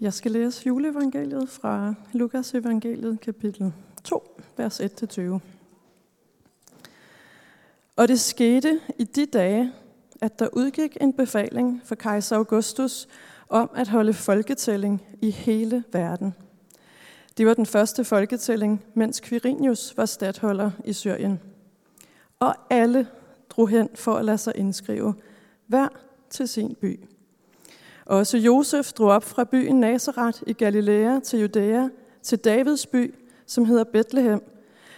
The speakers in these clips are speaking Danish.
Jeg skal læse juleevangeliet fra Lukas evangeliet, kapitel 2, vers 1-20. Og det skete i de dage, at der udgik en befaling fra kejser Augustus om at holde folketælling i hele verden. Det var den første folketælling, mens Quirinius var stadholder i Syrien. Og alle drog hen for at lade sig indskrive, hver til sin by. Også Josef drog op fra byen Nazareth i Galilea til Judæa, til Davids by, som hedder Bethlehem,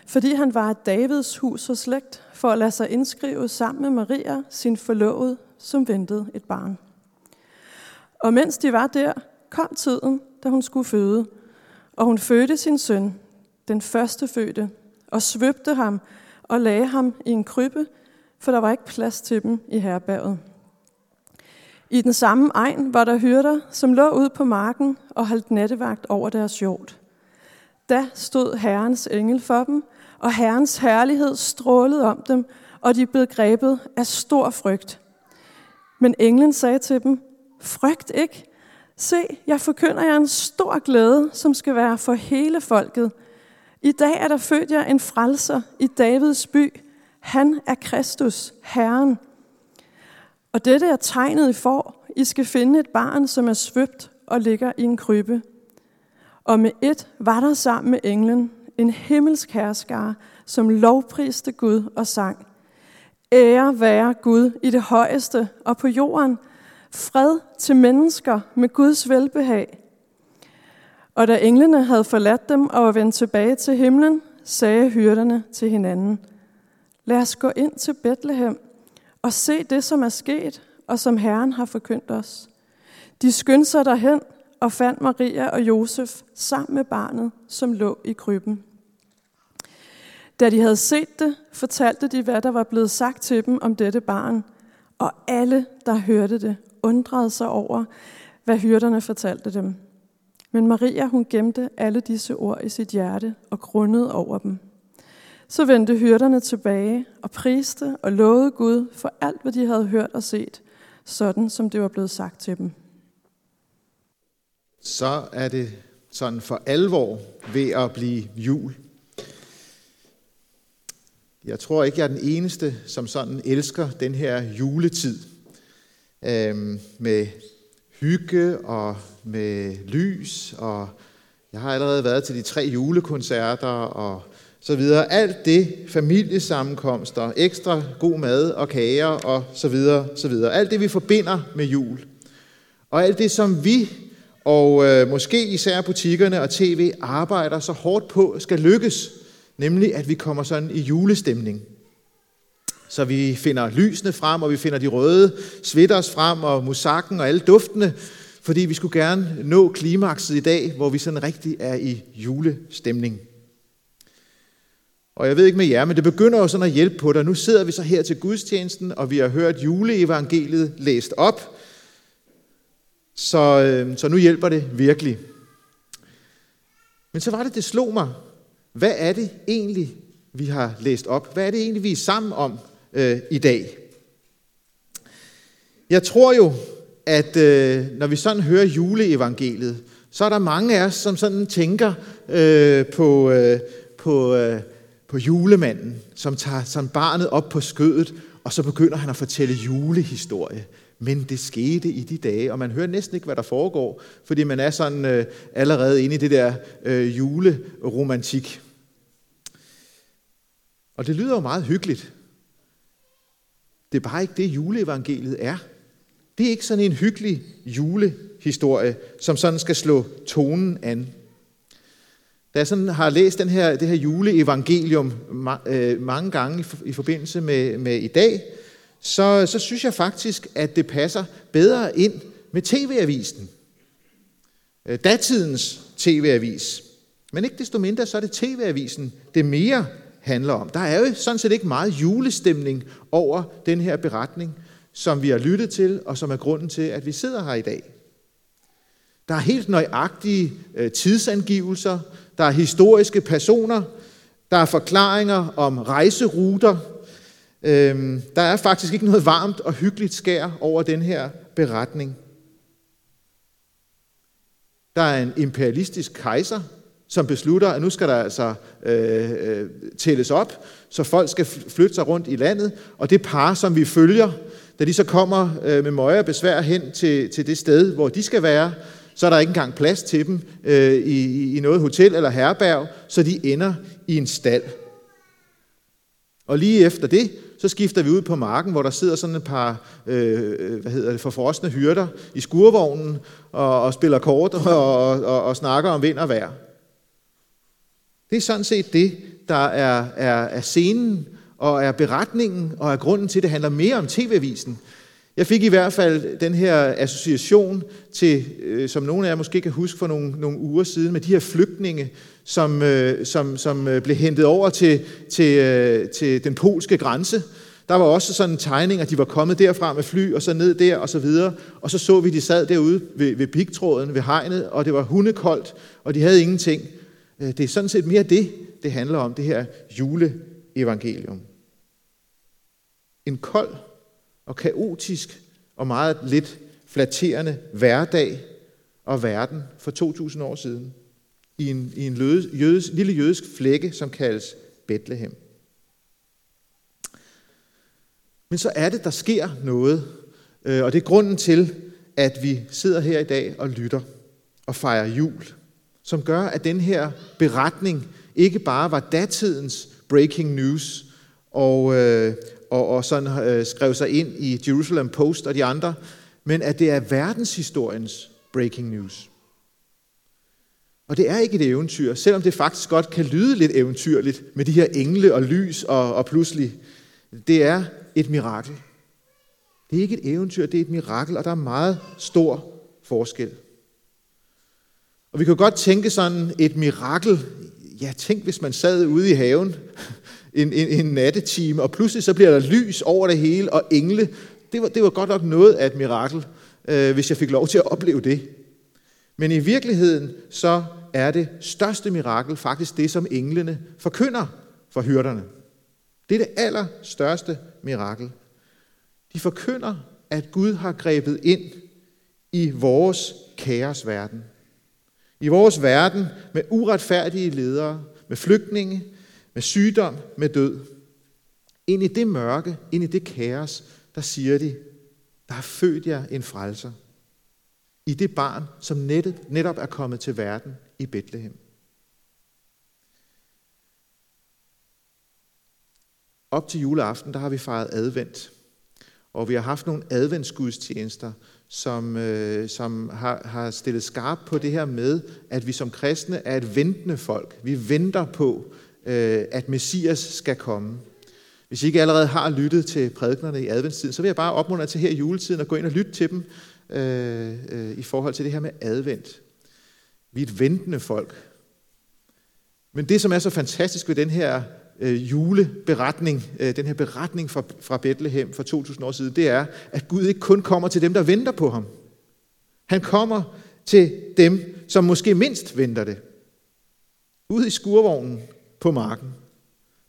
fordi han var af Davids hus og slægt, for at lade sig indskrive sammen med Maria, sin forlovede, som ventede et barn. Og mens de var der, kom tiden, da hun skulle føde, og hun fødte sin søn, den første fødte, og svøbte ham og lagde ham i en krybbe, for der var ikke plads til dem i herberget. I den samme egen var der hyrder, som lå ud på marken og holdt nattevagt over deres jord. Da stod Herrens engel for dem, og Herrens herlighed strålede om dem, og de blev grebet af stor frygt. Men englen sagde til dem, frygt ikke. Se, jeg forkynder jer en stor glæde, som skal være for hele folket. I dag er der født jer en frelser i Davids by. Han er Kristus, Herren. Og dette er tegnet, I får. I skal finde et barn, som er svøbt og ligger i en krybbe. Og med et var der sammen med englen en himmelsk herskare, som lovpriste Gud og sang. Ære være Gud i det højeste og på jorden. Fred til mennesker med Guds velbehag. Og da englene havde forladt dem og var vendt tilbage til himlen, sagde hyrderne til hinanden, Lad os gå ind til Bethlehem og se det, som er sket, og som Herren har forkyndt os. De skyndte sig derhen og fandt Maria og Josef sammen med barnet, som lå i krybben. Da de havde set det, fortalte de, hvad der var blevet sagt til dem om dette barn, og alle, der hørte det, undrede sig over, hvad hyrderne fortalte dem. Men Maria, hun gemte alle disse ord i sit hjerte og grundede over dem. Så vendte hyrderne tilbage og priste og lovede Gud for alt, hvad de havde hørt og set, sådan som det var blevet sagt til dem. Så er det sådan for alvor ved at blive jul. Jeg tror ikke, jeg er den eneste, som sådan elsker den her juletid. Øhm, med hygge og med lys, og jeg har allerede været til de tre julekoncerter og så videre. Alt det, familiesammenkomster, ekstra god mad og kager og så videre, så videre. Alt det, vi forbinder med jul. Og alt det, som vi og øh, måske især butikkerne og tv arbejder så hårdt på, skal lykkes. Nemlig, at vi kommer sådan i julestemning. Så vi finder lysene frem, og vi finder de røde svitters frem, og musakken og alle duftene, fordi vi skulle gerne nå klimakset i dag, hvor vi sådan rigtig er i julestemning. Og jeg ved ikke med jer, men det begynder jo sådan at hjælpe på dig. Nu sidder vi så her til gudstjenesten, og vi har hørt juleevangeliet læst op. Så, øh, så nu hjælper det virkelig. Men så var det, det slog mig. Hvad er det egentlig, vi har læst op? Hvad er det egentlig, vi er sammen om øh, i dag? Jeg tror jo, at øh, når vi sådan hører juleevangeliet, så er der mange af os, som sådan tænker øh, på, øh, på øh, på julemanden, som tager som barnet op på skødet, og så begynder han at fortælle julehistorie. Men det skete i de dage, og man hører næsten ikke, hvad der foregår, fordi man er sådan øh, allerede inde i det der øh, juleromantik. Og det lyder jo meget hyggeligt. Det er bare ikke det, juleevangeliet er. Det er ikke sådan en hyggelig julehistorie, som sådan skal slå tonen an. Da jeg sådan har læst den her, det her juleevangelium øh, mange gange i forbindelse med, med i dag, så, så synes jeg faktisk, at det passer bedre ind med tv-avisen. Øh, datidens tv-avis. Men ikke desto mindre, så er det tv-avisen, det mere handler om. Der er jo sådan set ikke meget julestemning over den her beretning, som vi har lyttet til, og som er grunden til, at vi sidder her i dag. Der er helt nøjagtige øh, tidsangivelser, der er historiske personer, der er forklaringer om rejseruter. Øhm, der er faktisk ikke noget varmt og hyggeligt skær over den her beretning. Der er en imperialistisk kejser, som beslutter, at nu skal der altså øh, øh, tælles op, så folk skal flytte sig rundt i landet. Og det par, som vi følger, da de så kommer øh, med møje og besvær hen til, til det sted, hvor de skal være, så er der ikke engang plads til dem øh, i, i noget hotel eller herberg, så de ender i en stald. Og lige efter det, så skifter vi ud på marken, hvor der sidder sådan et par øh, øh, hvad hedder det, forfrosne hyrder i skurvognen og, og spiller kort og, og, og, og snakker om vind og vejr. Det er sådan set det, der er, er, er scenen og er beretningen og er grunden til, at det handler mere om tv-avisen. Jeg fik i hvert fald den her association til, øh, som nogle af jer måske kan huske for nogle, nogle uger siden, med de her flygtninge, som, øh, som, som øh, blev hentet over til, til, øh, til den polske grænse. Der var også sådan en tegning, at de var kommet derfra med fly, og så ned der, og så videre. Og så så vi, at de sad derude ved, ved pigtråden, ved hegnet, og det var hundekoldt, og de havde ingenting. Øh, det er sådan set mere det, det handler om, det her juleevangelium. En kold og kaotisk og meget lidt flatterende hverdag og verden for 2000 år siden i en, i en løde, jødes, lille jødisk flække, som kaldes Bethlehem. Men så er det, der sker noget, øh, og det er grunden til, at vi sidder her i dag og lytter og fejrer jul, som gør, at den her beretning ikke bare var datidens breaking news, og, øh, og, og sådan øh, skrev sig ind i Jerusalem Post og de andre, men at det er verdenshistoriens breaking news. Og det er ikke et eventyr, selvom det faktisk godt kan lyde lidt eventyrligt med de her engle og lys og, og pludselig. Det er et mirakel. Det er ikke et eventyr, det er et mirakel, og der er meget stor forskel. Og vi kan godt tænke sådan et mirakel. Ja, tænk hvis man sad ude i haven en, en, en nattetime, og pludselig så bliver der lys over det hele, og engle. Det var, det var godt nok noget af et mirakel, øh, hvis jeg fik lov til at opleve det. Men i virkeligheden så er det største mirakel faktisk det, som englene forkynder for hyrderne. Det er det allerstørste mirakel. De forkynder, at Gud har grebet ind i vores kaosverden. I vores verden med uretfærdige ledere, med flygtninge, med sygdom, med død. Ind i det mørke, ind i det kaos, der siger de, der har født jer en frelser. I det barn, som nettet, netop er kommet til verden i Bethlehem. Op til juleaften, der har vi fejret advent. Og vi har haft nogle adventsgudstjenester, som, øh, som har, har stillet skarp på det her med, at vi som kristne er et ventende folk. Vi venter på, Øh, at Messias skal komme. Hvis I ikke allerede har lyttet til prædiknerne i adventstiden, så vil jeg bare opmuntre til her i juletiden at gå ind og lytte til dem øh, øh, i forhold til det her med advent. Vi er et ventende folk. Men det, som er så fantastisk ved den her øh, juleberetning, øh, den her beretning fra, fra Bethlehem for 2000 år siden, det er, at Gud ikke kun kommer til dem, der venter på ham. Han kommer til dem, som måske mindst venter det. Ude i skurvognen på marken,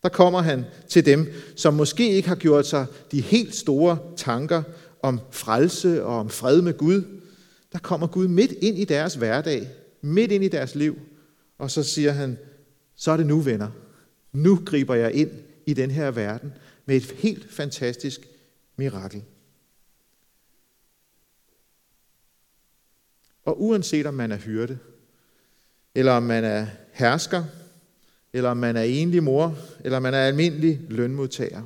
der kommer han til dem, som måske ikke har gjort sig de helt store tanker om frelse og om fred med Gud. Der kommer Gud midt ind i deres hverdag, midt ind i deres liv, og så siger han, så er det nu, venner. Nu griber jeg ind i den her verden med et helt fantastisk mirakel. Og uanset om man er hyrde, eller om man er hersker, eller om man er enlig mor, eller om man er almindelig lønmodtager,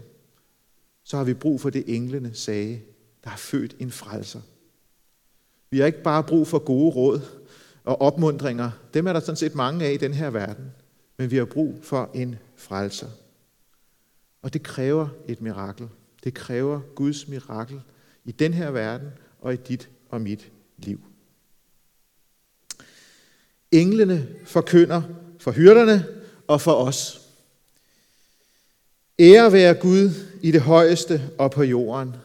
så har vi brug for det englene sagde, der har født en frelser. Vi har ikke bare brug for gode råd og opmundringer. Dem er der sådan set mange af i den her verden. Men vi har brug for en frelser. Og det kræver et mirakel. Det kræver Guds mirakel i den her verden og i dit og mit liv. Englene forkynder for hyrderne og for os. Ære være Gud i det højeste og på jorden.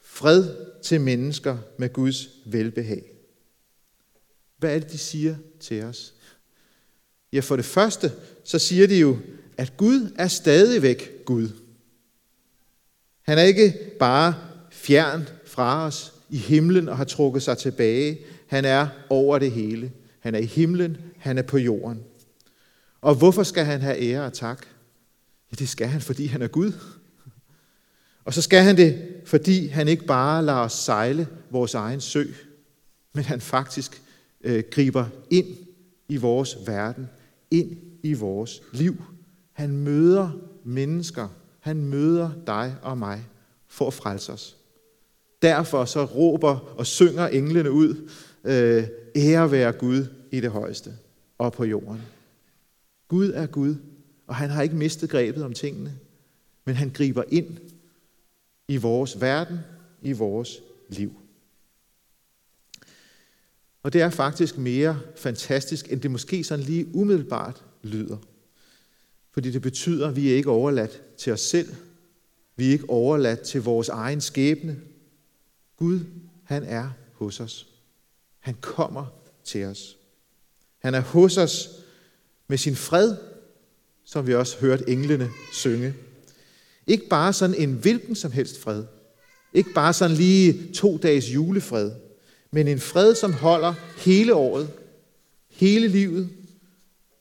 Fred til mennesker med Guds velbehag. Hvad er det, de siger til os? Ja, for det første, så siger de jo, at Gud er stadigvæk Gud. Han er ikke bare fjern fra os i himlen og har trukket sig tilbage. Han er over det hele. Han er i himlen, han er på jorden. Og hvorfor skal han have ære og tak? Ja, det skal han, fordi han er Gud. Og så skal han det, fordi han ikke bare lader os sejle vores egen sø, men han faktisk øh, griber ind i vores verden, ind i vores liv. Han møder mennesker, han møder dig og mig for at frelse os. Derfor så råber og synger englene ud, øh, ære være Gud i det højeste og på jorden. Gud er Gud, og han har ikke mistet grebet om tingene, men han griber ind i vores verden, i vores liv. Og det er faktisk mere fantastisk, end det måske sådan lige umiddelbart lyder. Fordi det betyder, at vi er ikke overladt til os selv. Vi er ikke overladt til vores egen skæbne. Gud, han er hos os. Han kommer til os. Han er hos os med sin fred, som vi også hørt englene synge. Ikke bare sådan en hvilken som helst fred. Ikke bare sådan lige to dages julefred. Men en fred, som holder hele året, hele livet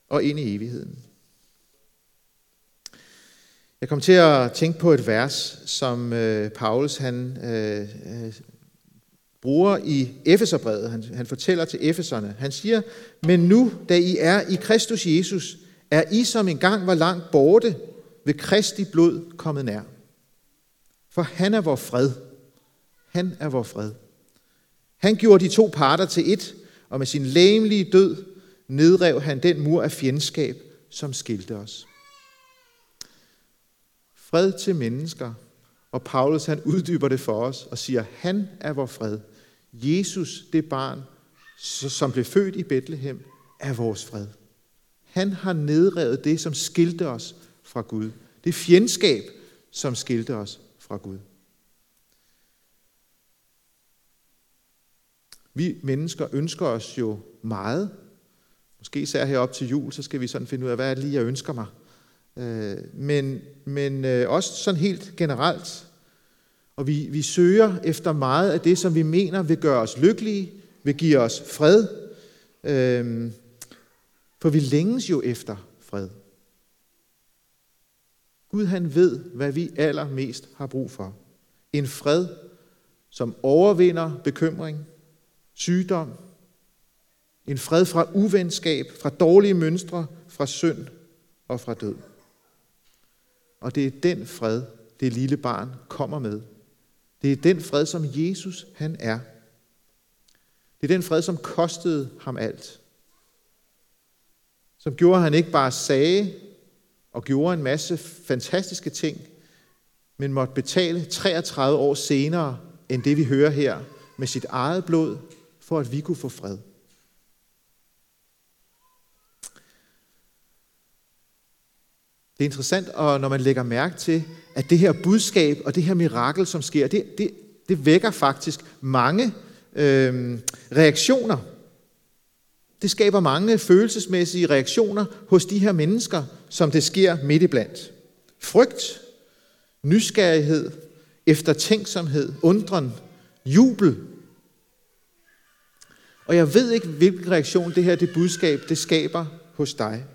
og ind i evigheden. Jeg kom til at tænke på et vers, som øh, Paulus han, øh, øh, bruger i Efeserbrevet. Han, han fortæller til Efeserne. Han siger, men nu, da I er i Kristus Jesus, er I, som engang var langt borte, ved Kristi blod kommet nær. For han er vor fred. Han er vor fred. Han gjorde de to parter til et, og med sin læmelige død nedrev han den mur af fjendskab, som skilte os. Fred til mennesker, og Paulus han uddyber det for os og siger, han er vor fred. Jesus, det barn, som blev født i Bethlehem, er vores fred. Han har nedrevet det, som skilte os fra Gud. Det fjendskab, som skilte os fra Gud. Vi mennesker ønsker os jo meget. Måske især herop til jul, så skal vi sådan finde ud af, hvad er det lige, jeg ønsker mig. Øh, men, men øh, også sådan helt generelt. Og vi, vi søger efter meget af det, som vi mener vil gøre os lykkelige, vil give os fred. Øhm, for vi længes jo efter fred. Gud han ved, hvad vi allermest har brug for. En fred, som overvinder bekymring, sygdom, en fred fra uvenskab, fra dårlige mønstre, fra synd og fra død. Og det er den fred, det lille barn kommer med. Det er den fred, som Jesus han er. Det er den fred, som kostede ham alt. Som gjorde, at han ikke bare sagde og gjorde en masse fantastiske ting, men måtte betale 33 år senere, end det vi hører her, med sit eget blod, for at vi kunne få fred. Det er interessant, og når man lægger mærke til, at det her budskab og det her mirakel, som sker, det, det, det vækker faktisk mange øh, reaktioner. Det skaber mange følelsesmæssige reaktioner hos de her mennesker, som det sker midt iblandt. Frygt, nysgerrighed, eftertænksomhed, undren, jubel. Og jeg ved ikke, hvilken reaktion det her det budskab det skaber hos dig.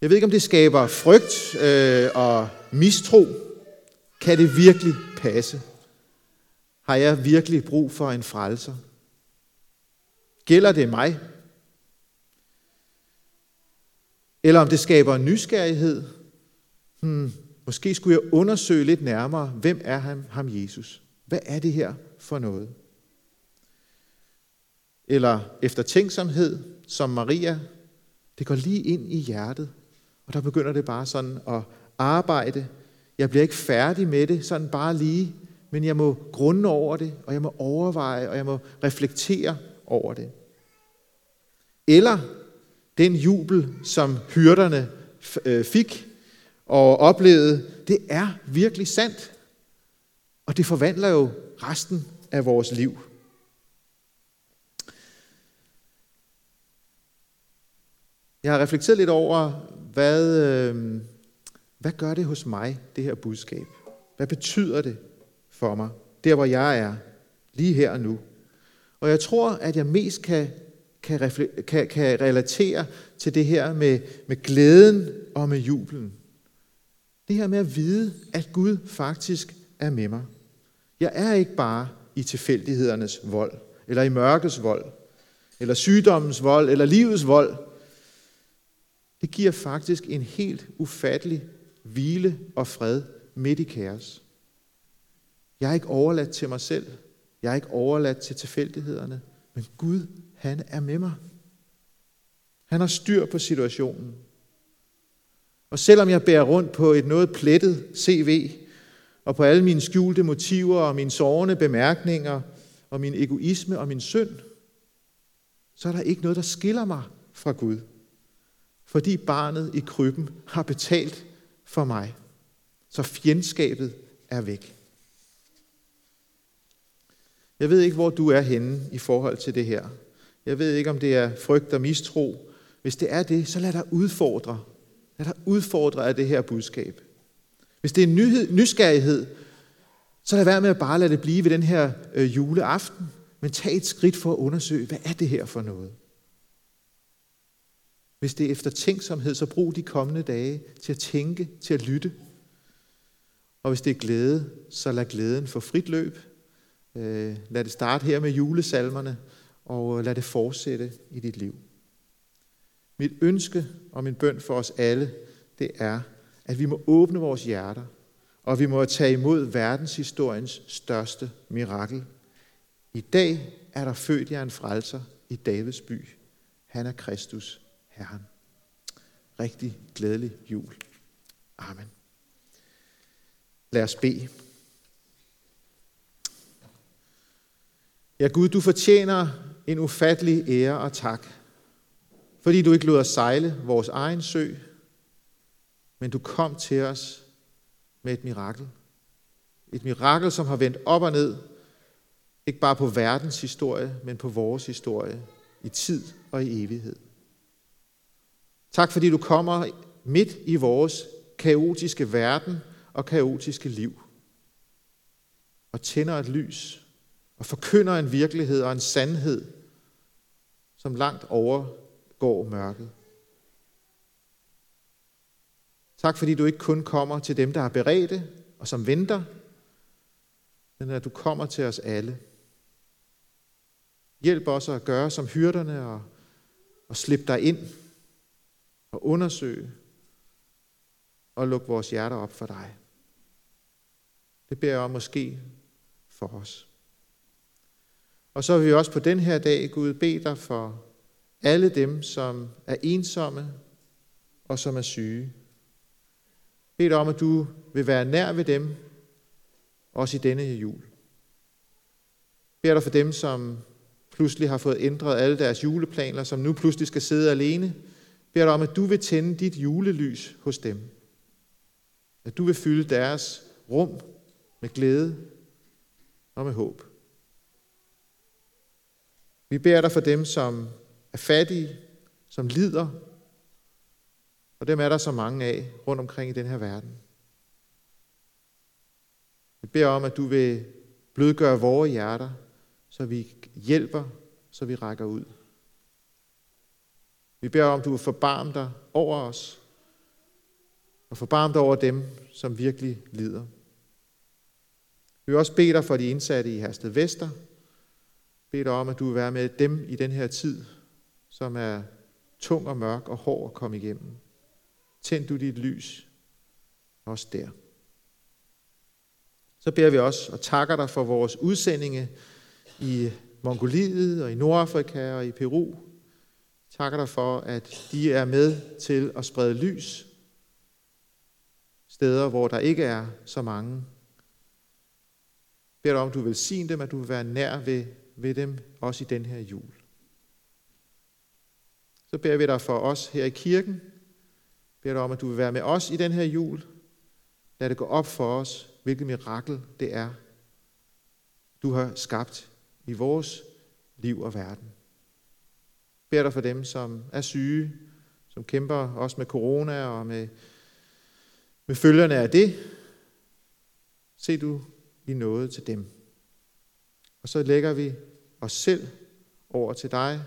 Jeg ved ikke, om det skaber frygt øh, og mistro. Kan det virkelig passe? Har jeg virkelig brug for en frelser? Gælder det mig? Eller om det skaber nysgerrighed? Hmm, måske skulle jeg undersøge lidt nærmere, hvem er ham, ham Jesus? Hvad er det her for noget? Eller eftertænksomhed, som Maria, det går lige ind i hjertet. Og der begynder det bare sådan at arbejde. Jeg bliver ikke færdig med det, sådan bare lige, men jeg må grunde over det, og jeg må overveje, og jeg må reflektere over det. Eller den jubel, som hyrderne øh, fik og oplevede, det er virkelig sandt. Og det forvandler jo resten af vores liv. Jeg har reflekteret lidt over, hvad, øh, hvad gør det hos mig, det her budskab? Hvad betyder det for mig, der hvor jeg er, lige her og nu? Og jeg tror, at jeg mest kan kan, refle- kan, kan relatere til det her med, med glæden og med jublen. Det her med at vide, at Gud faktisk er med mig. Jeg er ikke bare i tilfældighedernes vold, eller i mørkets vold, eller sygdommens vold, eller livets vold. Det giver faktisk en helt ufattelig hvile og fred midt i kaos. Jeg er ikke overladt til mig selv. Jeg er ikke overladt til tilfældighederne. Men Gud, han er med mig. Han har styr på situationen. Og selvom jeg bærer rundt på et noget plettet CV, og på alle mine skjulte motiver og mine sårende bemærkninger, og min egoisme og min synd, så er der ikke noget, der skiller mig fra Gud. Fordi barnet i krybben har betalt for mig. Så fjendskabet er væk. Jeg ved ikke, hvor du er henne i forhold til det her. Jeg ved ikke, om det er frygt og mistro. Hvis det er det, så lad dig udfordre. Lad dig udfordre af det her budskab. Hvis det er nyhed, nysgerrighed, så lad være med at bare lade det blive ved den her øh, juleaften, men tag et skridt for at undersøge, hvad er det her for noget? Hvis det er eftertænksomhed, så brug de kommende dage til at tænke, til at lytte. Og hvis det er glæde, så lad glæden få frit løb. Øh, lad det starte her med julesalmerne, og øh, lad det fortsætte i dit liv. Mit ønske og min bøn for os alle, det er, at vi må åbne vores hjerter, og vi må tage imod verdenshistoriens største mirakel. I dag er der født jer en frelser i Davids by. Han er Kristus, Herren. Rigtig glædelig jul. Amen. Lad os bede. Ja Gud, du fortjener en ufattelig ære og tak, fordi du ikke lod os sejle vores egen sø, men du kom til os med et mirakel. Et mirakel, som har vendt op og ned, ikke bare på verdens historie, men på vores historie, i tid og i evighed. Tak fordi du kommer midt i vores kaotiske verden og kaotiske liv, og tænder et lys, og forkynder en virkelighed og en sandhed, som langt overgår mørket. Tak fordi du ikke kun kommer til dem, der er beredte og som venter, men at du kommer til os alle. Hjælp os at gøre som hyrderne og, og slippe dig ind og undersøge og lukke vores hjerter op for dig. Det beder jeg om måske for os. Og så vil vi også på den her dag, Gud, bede dig for alle dem, som er ensomme og som er syge. Bed dig om, at du vil være nær ved dem, også i denne jul. Bed dig for dem, som pludselig har fået ændret alle deres juleplaner, som nu pludselig skal sidde alene beder dig om, at du vil tænde dit julelys hos dem. At du vil fylde deres rum med glæde og med håb. Vi beder dig for dem, som er fattige, som lider, og dem er der så mange af rundt omkring i den her verden. Vi beder om, at du vil blødgøre vores hjerter, så vi hjælper, så vi rækker ud. Vi beder om, du vil forbarme dig over os, og forbarme dig over dem, som virkelig lider. Vi vil også bede dig for de indsatte i Hersted Vester. Bed dig om, at du vil være med dem i den her tid, som er tung og mørk og hård at komme igennem. Tænd du dit lys også der. Så beder vi også og takker dig for vores udsendinge i Mongoliet og i Nordafrika og i Peru. Takker dig for, at de er med til at sprede lys steder, hvor der ikke er så mange. Beder dig om, at du vil sige dem, at du vil være nær ved, ved dem, også i den her jul. Så beder vi dig for os her i kirken, beder dig om, at du vil være med os i den her jul. Lad det gå op for os, hvilket mirakel det er, du har skabt i vores liv og verden. Beder dig for dem, som er syge, som kæmper også med corona og med, med følgerne af det. Se du i noget til dem. Og så lægger vi os selv over til dig,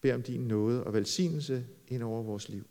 beder om din nåde og velsignelse ind over vores liv.